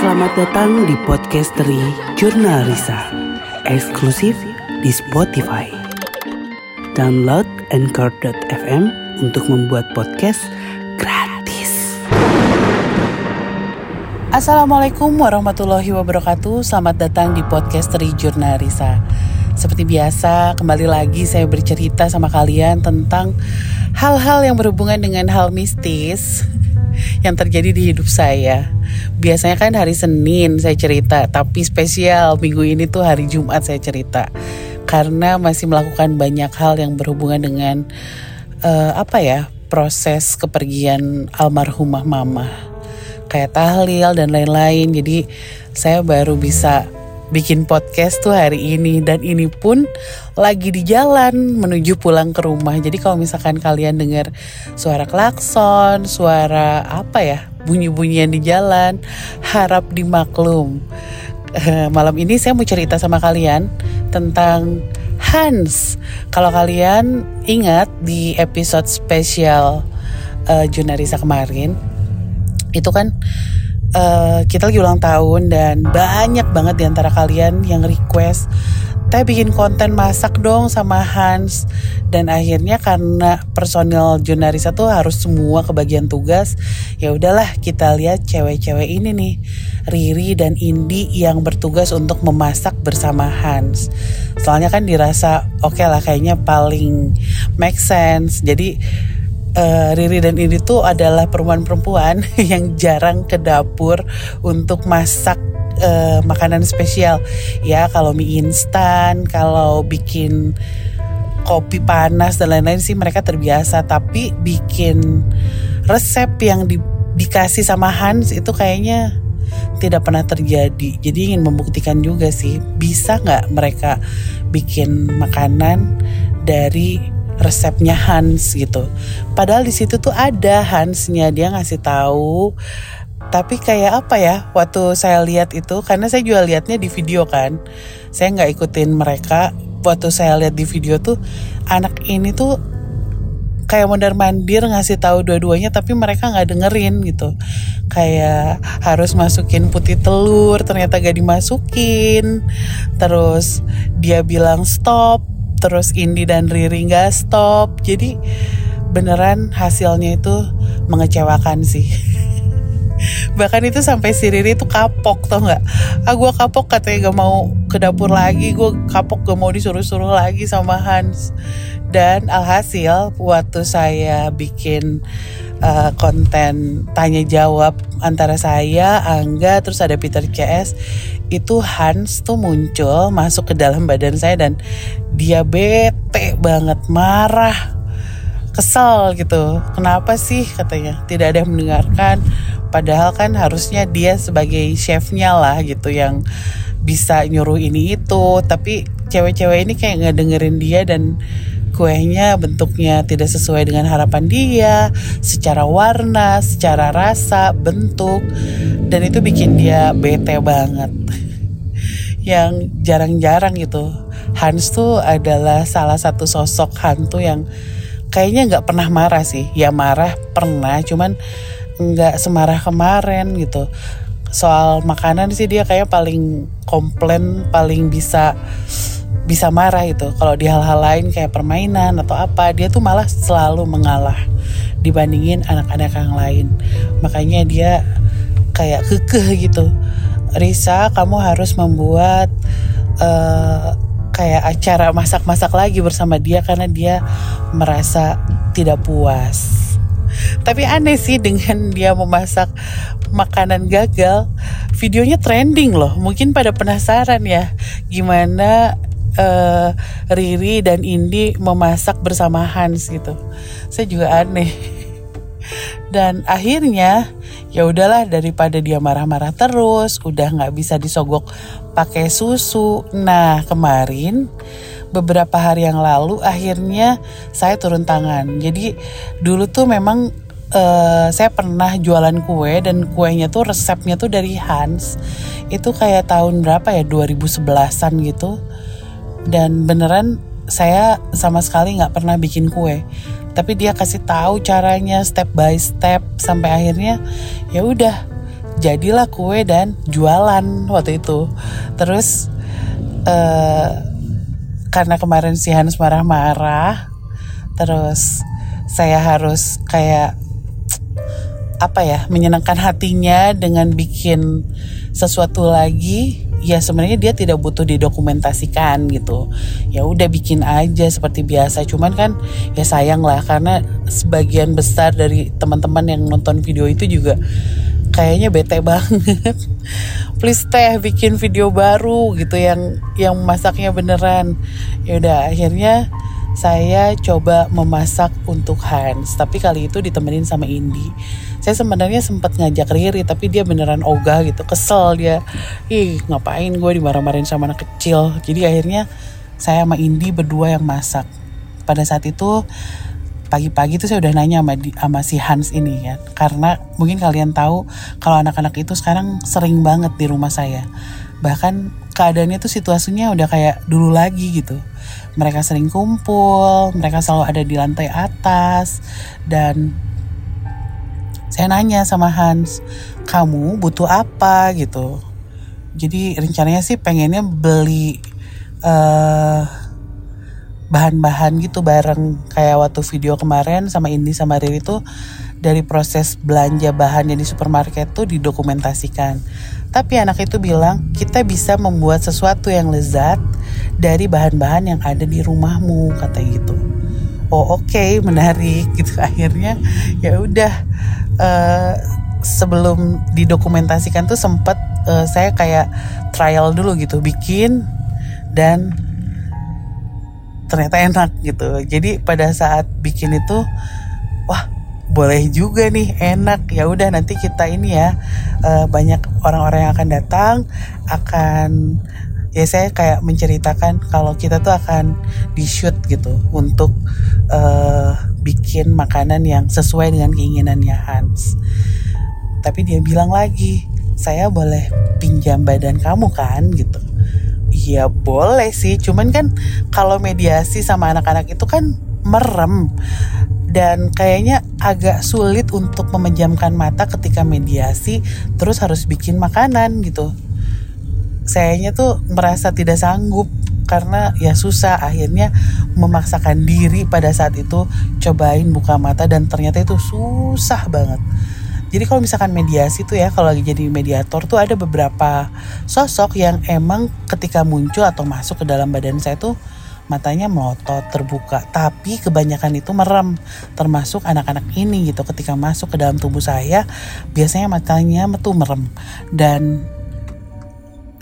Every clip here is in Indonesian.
Selamat datang di podcasteri Jurnal Risa, eksklusif di Spotify. Download Anchor.fm untuk membuat podcast gratis. Assalamualaikum warahmatullahi wabarakatuh Selamat datang di podcasteri Jurnal Risa Seperti biasa, kembali lagi saya bercerita sama kalian tentang hal-hal yang berhubungan dengan hal mistis yang terjadi di hidup saya. Biasanya kan hari Senin saya cerita, tapi spesial minggu ini tuh hari Jumat saya cerita. Karena masih melakukan banyak hal yang berhubungan dengan uh, apa ya? proses kepergian almarhumah mama. Kayak tahlil dan lain-lain. Jadi saya baru bisa bikin podcast tuh hari ini dan ini pun lagi di jalan menuju pulang ke rumah. Jadi kalau misalkan kalian dengar suara klakson, suara apa ya, bunyi-bunyian di jalan, harap dimaklum. Uh, malam ini saya mau cerita sama kalian tentang Hans. Kalau kalian ingat di episode spesial uh, Junarisa kemarin, itu kan uh, kita lagi ulang tahun dan banyak banget di antara kalian yang request Teh bikin konten masak dong sama Hans. Dan akhirnya karena personil Junarisa tuh harus semua kebagian tugas ya udahlah kita lihat cewek-cewek ini nih Riri dan Indi yang bertugas untuk memasak bersama Hans. Soalnya kan dirasa oke okay lah kayaknya paling make sense. Jadi uh, Riri dan Indi tuh adalah perempuan-perempuan yang jarang ke dapur untuk masak uh, makanan spesial. Ya, kalau mie instan, kalau bikin kopi panas dan lain-lain sih mereka terbiasa, tapi bikin resep yang di, dikasih sama Hans itu kayaknya tidak pernah terjadi. Jadi ingin membuktikan juga sih, bisa nggak mereka bikin makanan dari resepnya Hans gitu. Padahal di situ tuh ada Hansnya dia ngasih tahu. Tapi kayak apa ya waktu saya lihat itu karena saya juga lihatnya di video kan. Saya nggak ikutin mereka. Waktu saya lihat di video tuh anak ini tuh kayak mondar mandir ngasih tahu dua-duanya tapi mereka nggak dengerin gitu kayak harus masukin putih telur ternyata gak dimasukin terus dia bilang stop terus Indi dan Riri nggak stop. Jadi beneran hasilnya itu mengecewakan sih bahkan itu sampai si Riri itu kapok tau nggak ah gue kapok katanya gak mau ke dapur lagi gue kapok gak mau disuruh-suruh lagi sama Hans dan alhasil waktu saya bikin uh, konten tanya jawab antara saya, Angga, terus ada Peter CS. Itu Hans tuh muncul masuk ke dalam badan saya dan dia bete banget, marah, kesel gitu. Kenapa sih katanya tidak ada yang mendengarkan? Padahal kan harusnya dia sebagai chefnya lah gitu yang bisa nyuruh ini itu. Tapi cewek-cewek ini kayak nggak dengerin dia dan kuenya bentuknya tidak sesuai dengan harapan dia, secara warna, secara rasa, bentuk, dan itu bikin dia bete banget. yang jarang-jarang gitu. Hans tuh adalah salah satu sosok hantu yang kayaknya nggak pernah marah sih. Ya marah pernah, cuman nggak semarah kemarin gitu. Soal makanan sih dia kayak paling komplain, paling bisa bisa marah itu kalau di hal-hal lain kayak permainan atau apa dia tuh malah selalu mengalah dibandingin anak-anak yang lain makanya dia kayak kekeh gitu Risa kamu harus membuat uh, kayak acara masak-masak lagi bersama dia karena dia merasa tidak puas tapi aneh sih dengan dia memasak makanan gagal videonya trending loh mungkin pada penasaran ya gimana uh, Riri dan Indi memasak bersama Hans gitu. Saya juga aneh. Dan akhirnya ya udahlah daripada dia marah-marah terus, udah nggak bisa disogok pakai susu. Nah kemarin beberapa hari yang lalu akhirnya saya turun tangan. Jadi dulu tuh memang uh, saya pernah jualan kue dan kuenya tuh resepnya tuh dari Hans. Itu kayak tahun berapa ya 2011an gitu dan beneran saya sama sekali nggak pernah bikin kue tapi dia kasih tahu caranya step by step sampai akhirnya ya udah jadilah kue dan jualan waktu itu. Terus uh, karena kemarin si Hans marah-marah terus saya harus kayak apa ya menyenangkan hatinya dengan bikin sesuatu lagi ya sebenarnya dia tidak butuh didokumentasikan gitu. Ya udah bikin aja seperti biasa. Cuman kan ya sayang lah karena sebagian besar dari teman-teman yang nonton video itu juga kayaknya bete banget. Please teh bikin video baru gitu yang yang masaknya beneran. Ya udah akhirnya saya coba memasak untuk Hans. Tapi kali itu ditemenin sama Indi. Saya sebenarnya sempat ngajak Riri tapi dia beneran ogah gitu. Kesel dia. Ih ngapain gue dimarah-marahin sama anak kecil? Jadi akhirnya saya sama Indi berdua yang masak. Pada saat itu pagi-pagi tuh saya udah nanya sama, sama si Hans ini ya. Karena mungkin kalian tahu kalau anak-anak itu sekarang sering banget di rumah saya. Bahkan keadaannya tuh situasinya udah kayak dulu lagi gitu. Mereka sering kumpul, mereka selalu ada di lantai atas dan saya nanya sama Hans, kamu butuh apa? gitu. Jadi rencananya sih pengennya beli uh, bahan-bahan gitu bareng kayak waktu video kemarin sama Indi sama Riri tuh dari proses belanja bahannya di supermarket tuh didokumentasikan. Tapi anak itu bilang kita bisa membuat sesuatu yang lezat dari bahan-bahan yang ada di rumahmu kata gitu oh oke okay, menarik gitu akhirnya ya udah uh, sebelum didokumentasikan tuh sempet uh, saya kayak trial dulu gitu bikin dan ternyata enak gitu jadi pada saat bikin itu wah boleh juga nih enak ya udah nanti kita ini ya uh, banyak orang-orang yang akan datang akan ya saya kayak menceritakan kalau kita tuh akan di shoot gitu untuk uh, bikin makanan yang sesuai dengan keinginannya Hans. Tapi dia bilang lagi, saya boleh pinjam badan kamu kan gitu. Iya boleh sih, cuman kan kalau mediasi sama anak-anak itu kan merem. Dan kayaknya agak sulit untuk memejamkan mata ketika mediasi terus harus bikin makanan gitu. Sayanya tuh merasa tidak sanggup karena ya susah akhirnya memaksakan diri pada saat itu cobain buka mata dan ternyata itu susah banget jadi kalau misalkan mediasi tuh ya kalau lagi jadi mediator tuh ada beberapa sosok yang emang ketika muncul atau masuk ke dalam badan saya tuh matanya melotot terbuka. Tapi kebanyakan itu merem termasuk anak-anak ini gitu. Ketika masuk ke dalam tubuh saya biasanya matanya tuh merem. Dan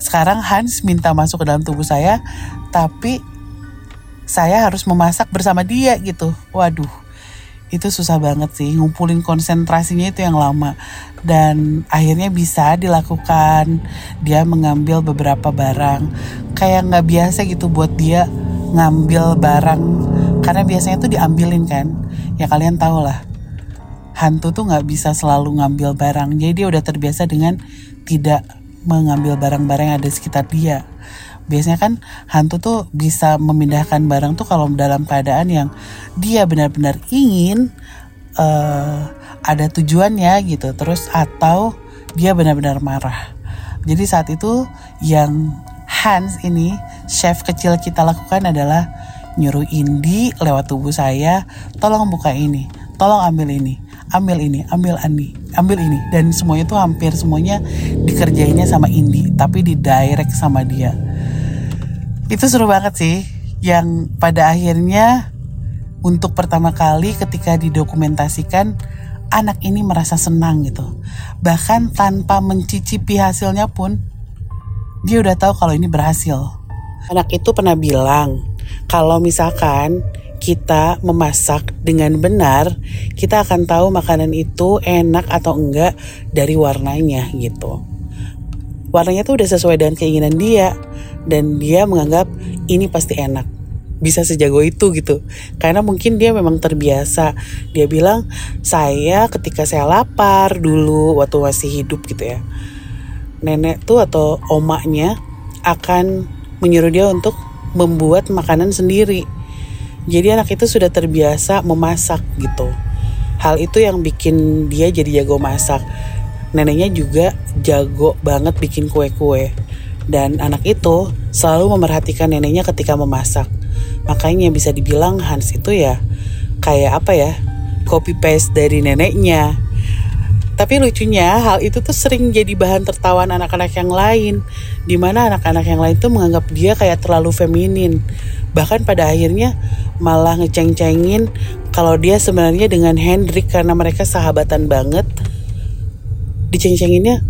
sekarang Hans minta masuk ke dalam tubuh saya, tapi saya harus memasak bersama dia gitu. Waduh, itu susah banget sih ngumpulin konsentrasinya itu yang lama. Dan akhirnya bisa dilakukan dia mengambil beberapa barang. Kayak nggak biasa gitu buat dia ngambil barang karena biasanya tuh diambilin kan. Ya kalian tau lah hantu tuh nggak bisa selalu ngambil barang. Jadi dia udah terbiasa dengan tidak mengambil barang-barang yang ada di sekitar dia. Biasanya kan hantu tuh bisa memindahkan barang tuh kalau dalam keadaan yang dia benar-benar ingin uh, ada tujuannya gitu. Terus atau dia benar-benar marah. Jadi saat itu yang Hans ini chef kecil kita lakukan adalah nyuruh Indi lewat tubuh saya, tolong buka ini, tolong ambil ini ambil ini ambil ini ambil ini dan semuanya tuh hampir semuanya dikerjainnya sama Indi tapi di direct sama dia itu seru banget sih yang pada akhirnya untuk pertama kali ketika didokumentasikan anak ini merasa senang gitu. Bahkan tanpa mencicipi hasilnya pun dia udah tahu kalau ini berhasil. Anak itu pernah bilang kalau misalkan kita memasak dengan benar, kita akan tahu makanan itu enak atau enggak dari warnanya gitu. Warnanya tuh udah sesuai dengan keinginan dia dan dia menganggap ini pasti enak. Bisa sejago itu gitu. Karena mungkin dia memang terbiasa. Dia bilang, "Saya ketika saya lapar dulu waktu masih hidup gitu ya. Nenek tuh atau omaknya akan menyuruh dia untuk membuat makanan sendiri jadi anak itu sudah terbiasa memasak gitu. Hal itu yang bikin dia jadi jago masak. neneknya juga jago banget bikin kue-kue. Dan anak itu selalu memerhatikan neneknya ketika memasak. Makanya bisa dibilang Hans itu ya kayak apa ya? Copy paste dari neneknya. Tapi lucunya hal itu tuh sering jadi bahan tertawaan anak-anak yang lain. Di mana anak-anak yang lain tuh menganggap dia kayak terlalu feminin. Bahkan pada akhirnya malah ngeceng-cengin kalau dia sebenarnya dengan Hendrik karena mereka sahabatan banget. Diceng-cenginnya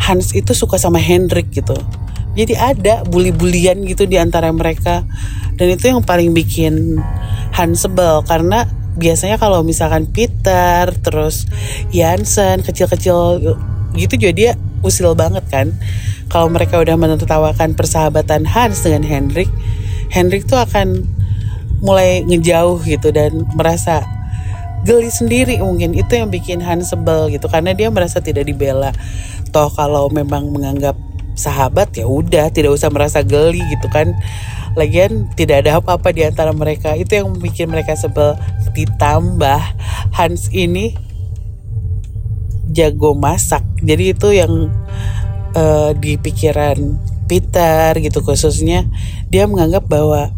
Hans itu suka sama Hendrik gitu. Jadi ada bully-bulian gitu di antara mereka. Dan itu yang paling bikin Hans sebel karena biasanya kalau misalkan Peter terus Jansen kecil-kecil gitu juga dia usil banget kan. Kalau mereka udah menertawakan persahabatan Hans dengan Hendrik Hendrik tuh akan mulai ngejauh gitu dan merasa geli sendiri mungkin. Itu yang bikin Hans sebel gitu karena dia merasa tidak dibela. Toh kalau memang menganggap sahabat ya udah tidak usah merasa geli gitu kan Lagian tidak ada apa-apa di antara mereka. Itu yang bikin mereka sebel. Ditambah Hans ini jago masak. Jadi itu yang uh, di pikiran Peter gitu khususnya dia menganggap bahwa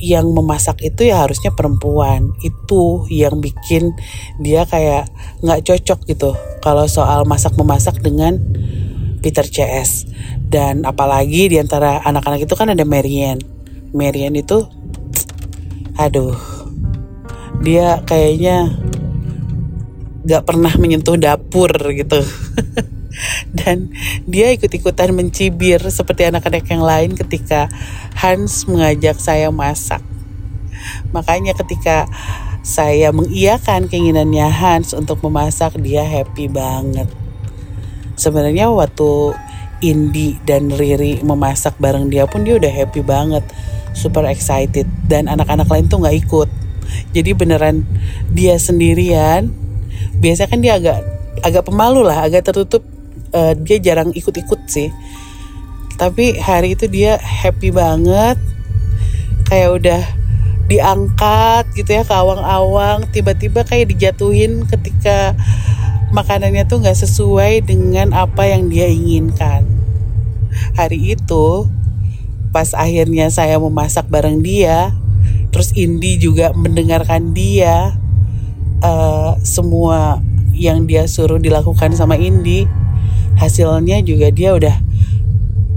yang memasak itu ya harusnya perempuan itu yang bikin dia kayak nggak cocok gitu kalau soal masak memasak dengan Peter CS dan apalagi di antara anak-anak itu kan ada Marian Marian itu aduh dia kayaknya gak pernah menyentuh dapur gitu. Dan dia ikut-ikutan mencibir seperti anak-anak yang lain ketika Hans mengajak saya masak. Makanya ketika saya mengiyakan keinginannya Hans untuk memasak dia happy banget sebenarnya waktu Indi dan Riri memasak bareng dia pun dia udah happy banget super excited. Dan anak-anak lain tuh nggak ikut. Jadi beneran dia sendirian. Biasa kan dia agak agak pemalu lah agak tertutup. Uh, dia jarang ikut-ikut sih. Tapi hari itu dia happy banget. Kayak udah diangkat gitu ya ke awang-awang. Tiba-tiba kayak dijatuhin ketika makanannya tuh nggak sesuai dengan apa yang dia inginkan. Hari itu, pas akhirnya saya memasak bareng dia, terus Indi juga mendengarkan dia, uh, semua yang dia suruh dilakukan sama Indi, hasilnya juga dia udah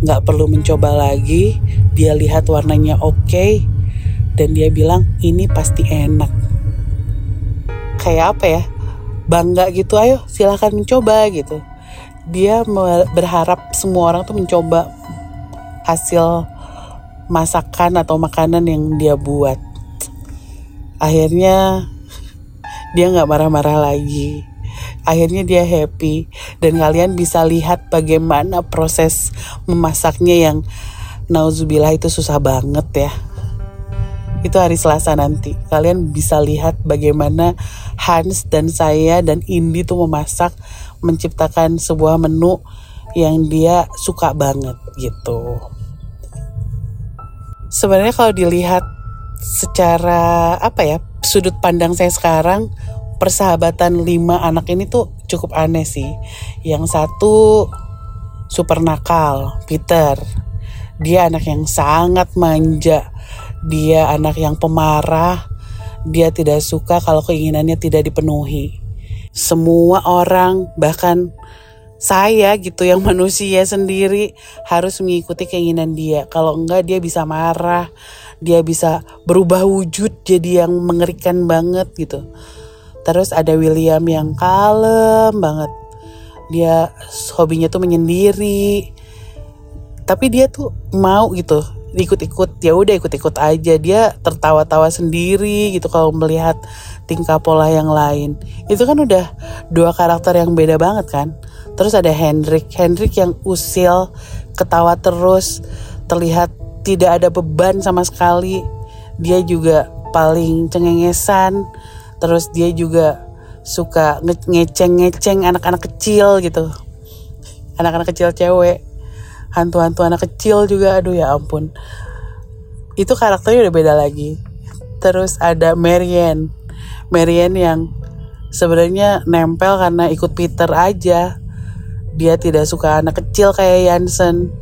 nggak perlu mencoba lagi. Dia lihat warnanya oke, okay, dan dia bilang ini pasti enak. Kayak apa ya? Bangga gitu ayo silahkan mencoba gitu. Dia berharap semua orang tuh mencoba hasil masakan atau makanan yang dia buat. Akhirnya dia nggak marah-marah lagi. Akhirnya dia happy. Dan kalian bisa lihat bagaimana proses memasaknya yang nauzubillah itu susah banget ya itu hari Selasa nanti. Kalian bisa lihat bagaimana Hans dan saya dan Indi tuh memasak, menciptakan sebuah menu yang dia suka banget gitu. Sebenarnya kalau dilihat secara apa ya sudut pandang saya sekarang persahabatan lima anak ini tuh cukup aneh sih. Yang satu super nakal, Peter. Dia anak yang sangat manja dia anak yang pemarah, dia tidak suka kalau keinginannya tidak dipenuhi. Semua orang, bahkan saya gitu yang manusia sendiri harus mengikuti keinginan dia. Kalau enggak dia bisa marah, dia bisa berubah wujud jadi yang mengerikan banget gitu. Terus ada William yang kalem banget. Dia hobinya tuh menyendiri. Tapi dia tuh mau gitu ikut-ikut ya udah ikut-ikut aja. Dia tertawa-tawa sendiri gitu kalau melihat tingkah pola yang lain. Itu kan udah dua karakter yang beda banget kan. Terus ada Hendrik. Hendrik yang usil ketawa terus terlihat tidak ada beban sama sekali. Dia juga paling cengengesan. Terus dia juga suka ngeceng-ngeceng anak-anak kecil gitu. Anak-anak kecil cewek hantu-hantu anak kecil juga aduh ya ampun. Itu karakternya udah beda lagi. Terus ada Marian Marian yang sebenarnya nempel karena ikut Peter aja. Dia tidak suka anak kecil kayak Yansen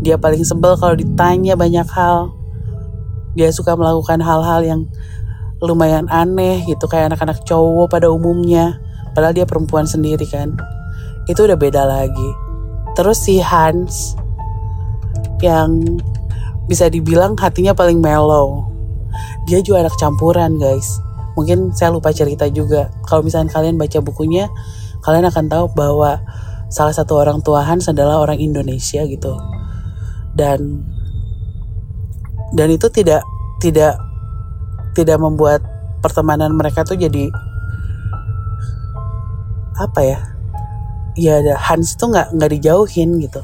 dia paling sebel kalau ditanya banyak hal. Dia suka melakukan hal-hal yang lumayan aneh gitu kayak anak-anak cowok pada umumnya. Padahal dia perempuan sendiri kan. Itu udah beda lagi. Terus si Hans yang bisa dibilang hatinya paling mellow. Dia juga anak campuran guys. Mungkin saya lupa cerita juga. Kalau misalnya kalian baca bukunya kalian akan tahu bahwa salah satu orang tua Hans adalah orang Indonesia gitu. Dan dan itu tidak tidak tidak membuat pertemanan mereka tuh jadi apa ya? Ya Hans itu nggak nggak dijauhin gitu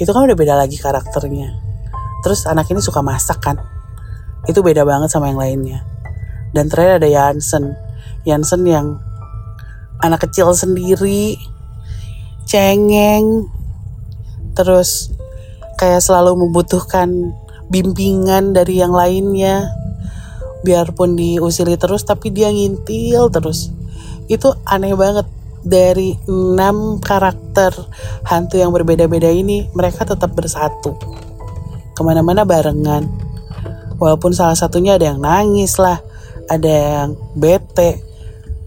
itu kan udah beda lagi karakternya. Terus anak ini suka masak kan? Itu beda banget sama yang lainnya. Dan terakhir ada Jansen Jansen yang anak kecil sendiri cengeng terus kayak selalu membutuhkan bimbingan dari yang lainnya. Biarpun diusili terus tapi dia ngintil terus. Itu aneh banget dari enam karakter hantu yang berbeda-beda ini mereka tetap bersatu. Ke mana-mana barengan. Walaupun salah satunya ada yang nangis lah ada yang bete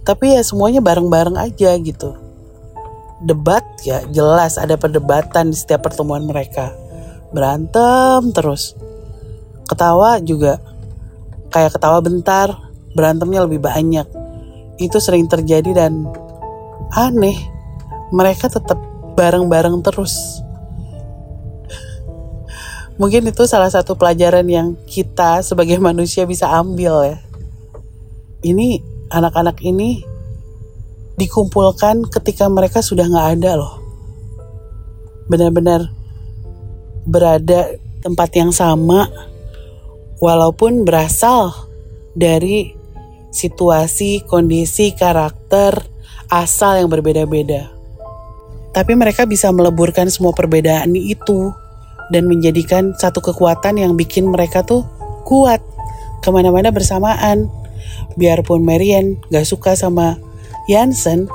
tapi ya semuanya bareng-bareng aja gitu. Debat ya jelas ada perdebatan di setiap pertemuan mereka. Berantem terus. Ketawa juga. Kayak ketawa bentar berantemnya lebih banyak. Itu sering terjadi dan aneh. Mereka tetap bareng-bareng terus. Mungkin itu salah satu pelajaran yang kita sebagai manusia bisa ambil ya. Ini anak-anak ini dikumpulkan ketika mereka sudah nggak ada loh. Benar-benar berada tempat yang sama walaupun berasal dari situasi, kondisi, karakter, asal yang berbeda-beda. Tapi mereka bisa meleburkan semua perbedaan itu dan menjadikan satu kekuatan yang bikin mereka tuh kuat ke mana-mana bersamaan. Biarpun Marian gak suka sama Jansen,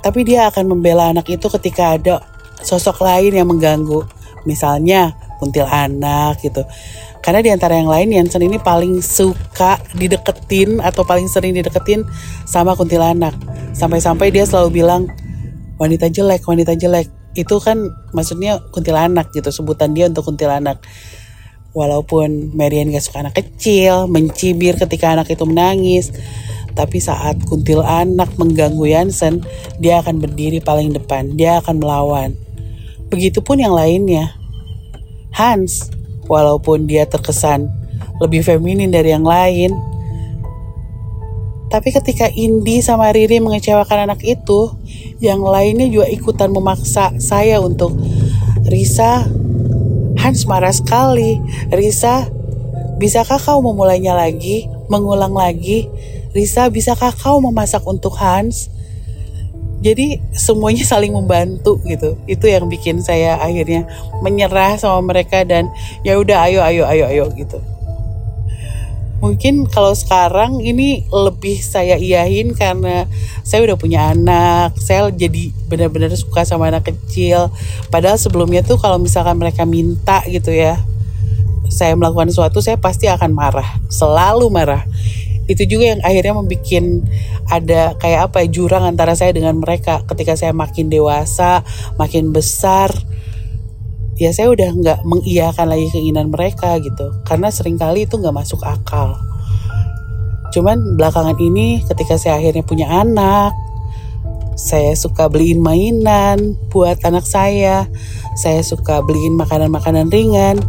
tapi dia akan membela anak itu ketika ada sosok lain yang mengganggu. Misalnya kuntilanak gitu. Karena di antara yang lain Jansen ini paling suka dideketin atau paling sering dideketin sama kuntilanak. Sampai-sampai dia selalu bilang wanita jelek, wanita jelek. Itu kan maksudnya kuntilanak gitu sebutan dia untuk kuntilanak. Walaupun Marian gak suka anak kecil mencibir ketika anak itu menangis tapi saat kuntilanak mengganggu Yansen dia akan berdiri paling depan dia akan melawan. Begitupun yang lainnya. Hans walaupun dia terkesan lebih feminin dari yang lain tapi ketika Indi sama Riri mengecewakan anak itu, yang lainnya juga ikutan memaksa saya untuk Risa, Hans marah sekali. Risa, bisakah kau memulainya lagi, mengulang lagi? Risa, bisakah kau memasak untuk Hans? Jadi semuanya saling membantu gitu. Itu yang bikin saya akhirnya menyerah sama mereka dan ya udah ayo ayo ayo ayo gitu. Mungkin kalau sekarang ini lebih saya iyahin karena saya udah punya anak saya jadi benar-benar suka sama anak kecil. Padahal sebelumnya tuh kalau misalkan mereka minta gitu ya saya melakukan sesuatu saya pasti akan marah selalu marah itu juga yang akhirnya membuat ada kayak apa ya, jurang antara saya dengan mereka. Ketika saya makin dewasa makin besar ya saya udah nggak mengiyakan lagi keinginan mereka gitu. Karena sering kali itu nggak masuk akal. Cuman belakangan ini ketika saya akhirnya punya anak saya suka beliin mainan buat anak saya. Saya suka beliin makanan-makanan ringan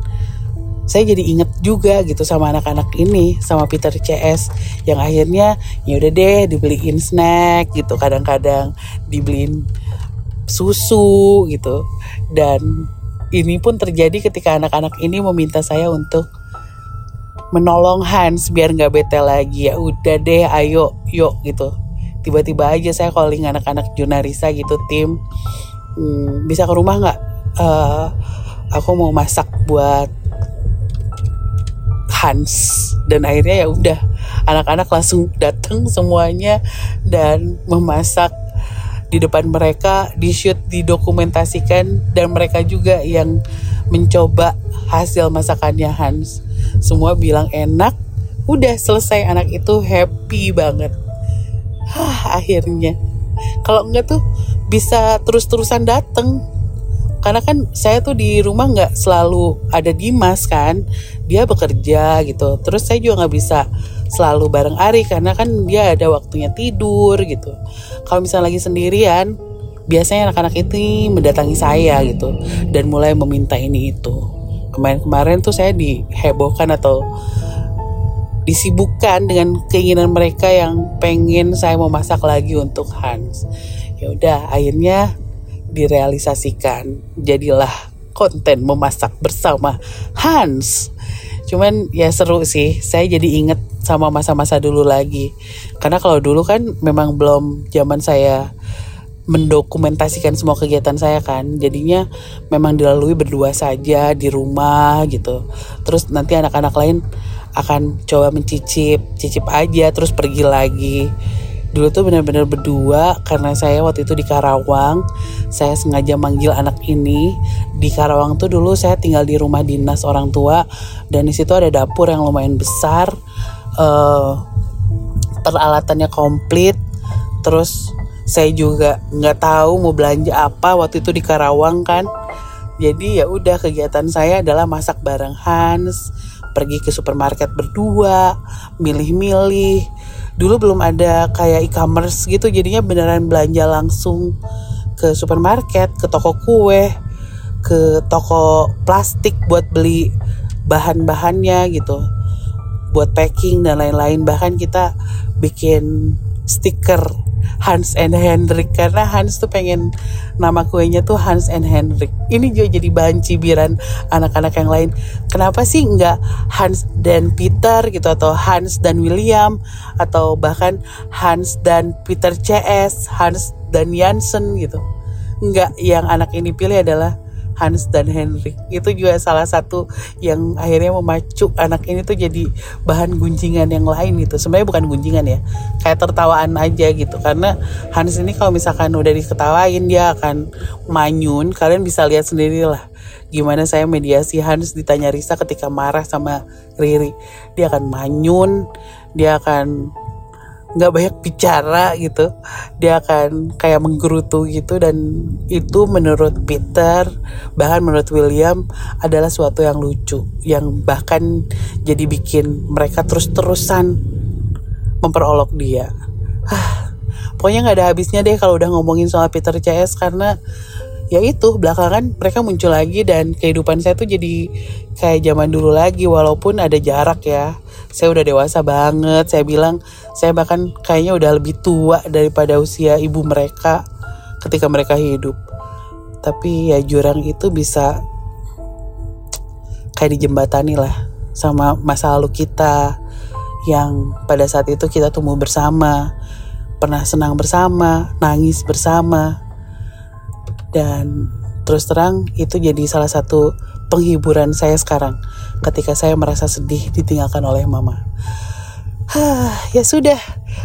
saya jadi inget juga gitu sama anak-anak ini sama Peter CS yang akhirnya ya udah deh dibeliin snack gitu. Kadang-kadang dibeliin susu gitu. Dan ini pun terjadi ketika anak-anak ini meminta saya untuk menolong Hans biar nggak bete lagi. Ya udah deh ayo yuk gitu. Tiba-tiba aja saya calling anak-anak Junarisa gitu tim hmm, bisa ke rumah nggak? Uh, aku mau masak buat Hans. Dan akhirnya ya udah anak-anak langsung datang semuanya dan memasak di depan mereka di shoot didokumentasikan dan mereka juga yang mencoba hasil masakannya Hans. Semua bilang enak udah selesai anak itu happy banget. Hah, akhirnya. Kalau enggak tuh bisa terus-terusan dateng karena kan saya tuh di rumah nggak selalu ada Dimas kan. Dia bekerja gitu. Terus saya juga nggak bisa selalu bareng Ari karena kan dia ada waktunya tidur gitu. Kalau misalnya lagi sendirian biasanya anak-anak itu mendatangi saya gitu dan mulai meminta ini itu. Kemarin-kemarin tuh saya dihebohkan atau disibukkan dengan keinginan mereka yang pengen saya memasak lagi untuk Hans. Ya udah akhirnya direalisasikan jadilah konten memasak bersama Hans. Cuman ya seru sih saya jadi inget sama masa-masa dulu lagi. Karena kalau dulu kan memang belum zaman saya mendokumentasikan semua kegiatan saya kan. Jadinya memang dilalui berdua saja di rumah gitu. Terus nanti anak-anak lain akan coba mencicip cicip aja terus pergi lagi dulu tuh benar-benar berdua karena saya waktu itu di Karawang. Saya sengaja manggil anak ini. Di Karawang tuh dulu saya tinggal di rumah dinas orang tua dan di situ ada dapur yang lumayan besar. Uh, peralatannya komplit. Terus saya juga nggak tahu mau belanja apa waktu itu di Karawang kan. Jadi ya udah kegiatan saya adalah masak bareng Hans pergi ke supermarket berdua milih-milih dulu belum ada kayak e-commerce gitu jadinya beneran belanja langsung ke supermarket ke toko kue ke toko plastik buat beli bahan-bahannya gitu buat packing dan lain-lain. Bahkan kita bikin stiker Hans and Hendrik karena Hans tuh pengen nama kuenya tuh Hans and Hendrik. Ini juga jadi bahan cibiran anak-anak yang lain. Kenapa sih nggak Hans dan Peter gitu atau Hans dan William atau bahkan Hans dan Peter CS, Hans dan Jansen gitu. Nggak yang anak ini pilih adalah Hans dan Henry. Itu juga salah satu yang akhirnya memacu anak ini tuh jadi bahan gunjingan yang lain gitu. Sebenarnya bukan gunjingan ya kayak tertawaan aja gitu. Karena Hans ini kalau misalkan udah diketawain dia akan manyun. Kalian bisa lihat sendiri lah gimana saya mediasi Hans ditanya Risa ketika marah sama Riri. Dia akan manyun dia akan nggak banyak bicara gitu. Dia akan kayak menggerutu gitu dan itu menurut Peter bahkan menurut William adalah suatu yang lucu yang bahkan jadi bikin mereka terus-terusan memperolok dia. Ah, pokoknya nggak ada habisnya deh kalau udah ngomongin soal Peter CS karena ya itu belakangan mereka muncul lagi dan kehidupan saya tuh jadi kayak zaman dulu lagi walaupun ada jarak ya saya udah dewasa banget. Saya bilang saya bahkan kayaknya udah lebih tua daripada usia ibu mereka ketika mereka hidup. Tapi ya jurang itu bisa kayak dijembatani lah sama masa lalu kita yang pada saat itu kita tumbuh bersama pernah senang bersama nangis bersama. Dan terus terang itu jadi salah satu penghiburan saya sekarang ketika saya merasa sedih ditinggalkan oleh mama. Hah, ya sudah.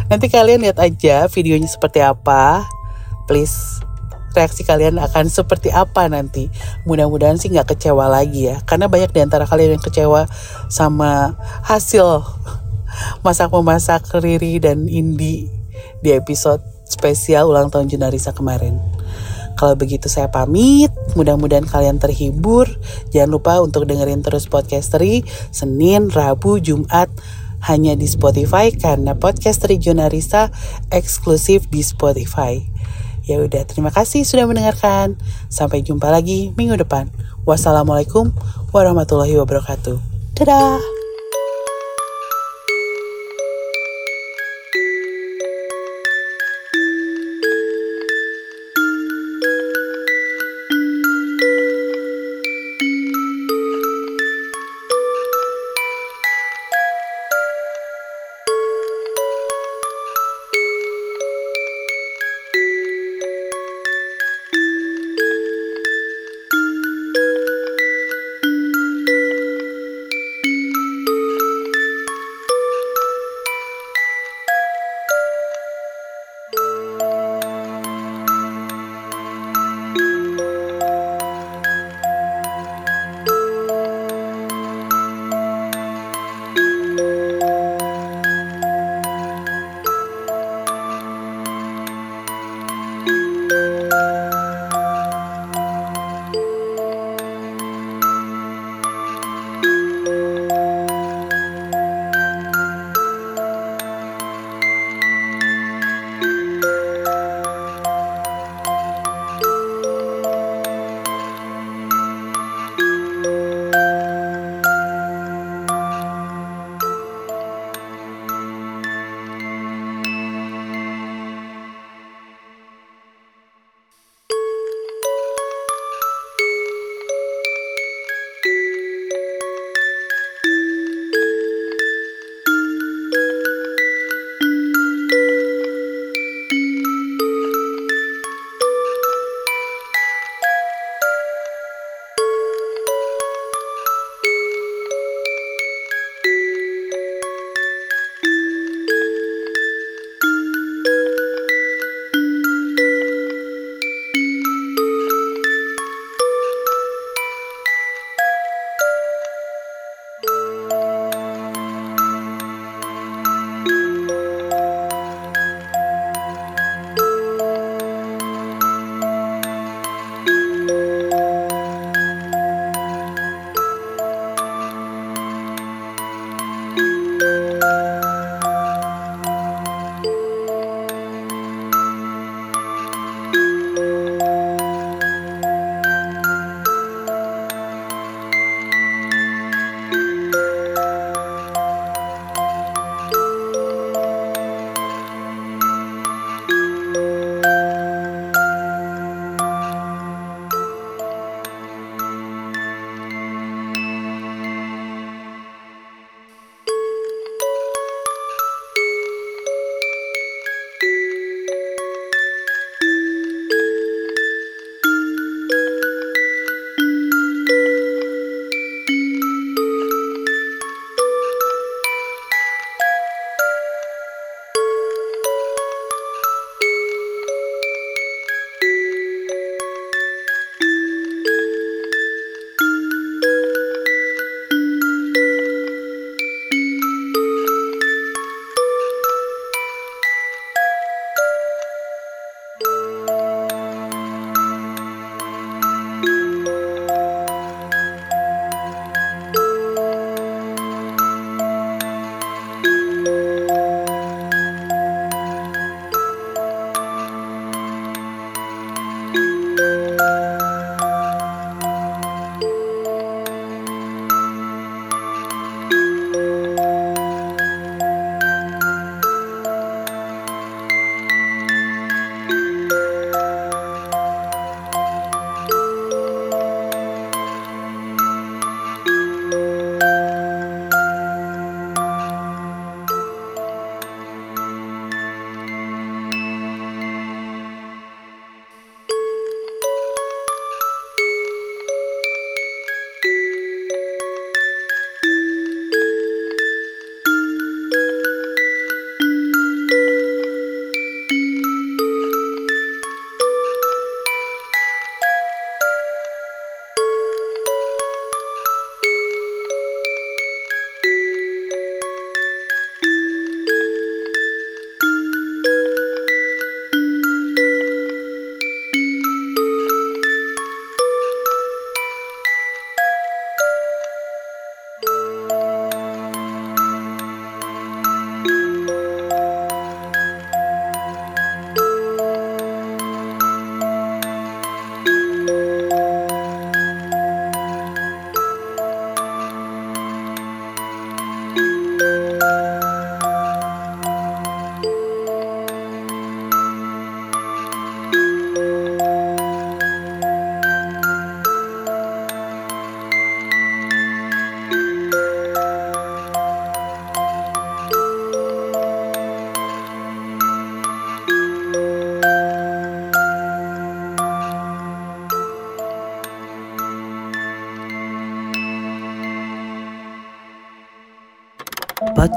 Nanti kalian lihat aja videonya seperti apa. Please reaksi kalian akan seperti apa nanti. Mudah-mudahan sih nggak kecewa lagi ya. Karena banyak di antara kalian yang kecewa sama hasil masak-memasak Riri dan Indi di episode spesial ulang tahun Junarisa kemarin. Kalau begitu saya pamit, mudah-mudahan kalian terhibur. Jangan lupa untuk dengerin terus podcasteri Senin, Rabu, Jumat hanya di Spotify karena podcast Regionalisa eksklusif di Spotify. Ya udah, terima kasih sudah mendengarkan. Sampai jumpa lagi minggu depan. Wassalamualaikum warahmatullahi wabarakatuh. Dadah.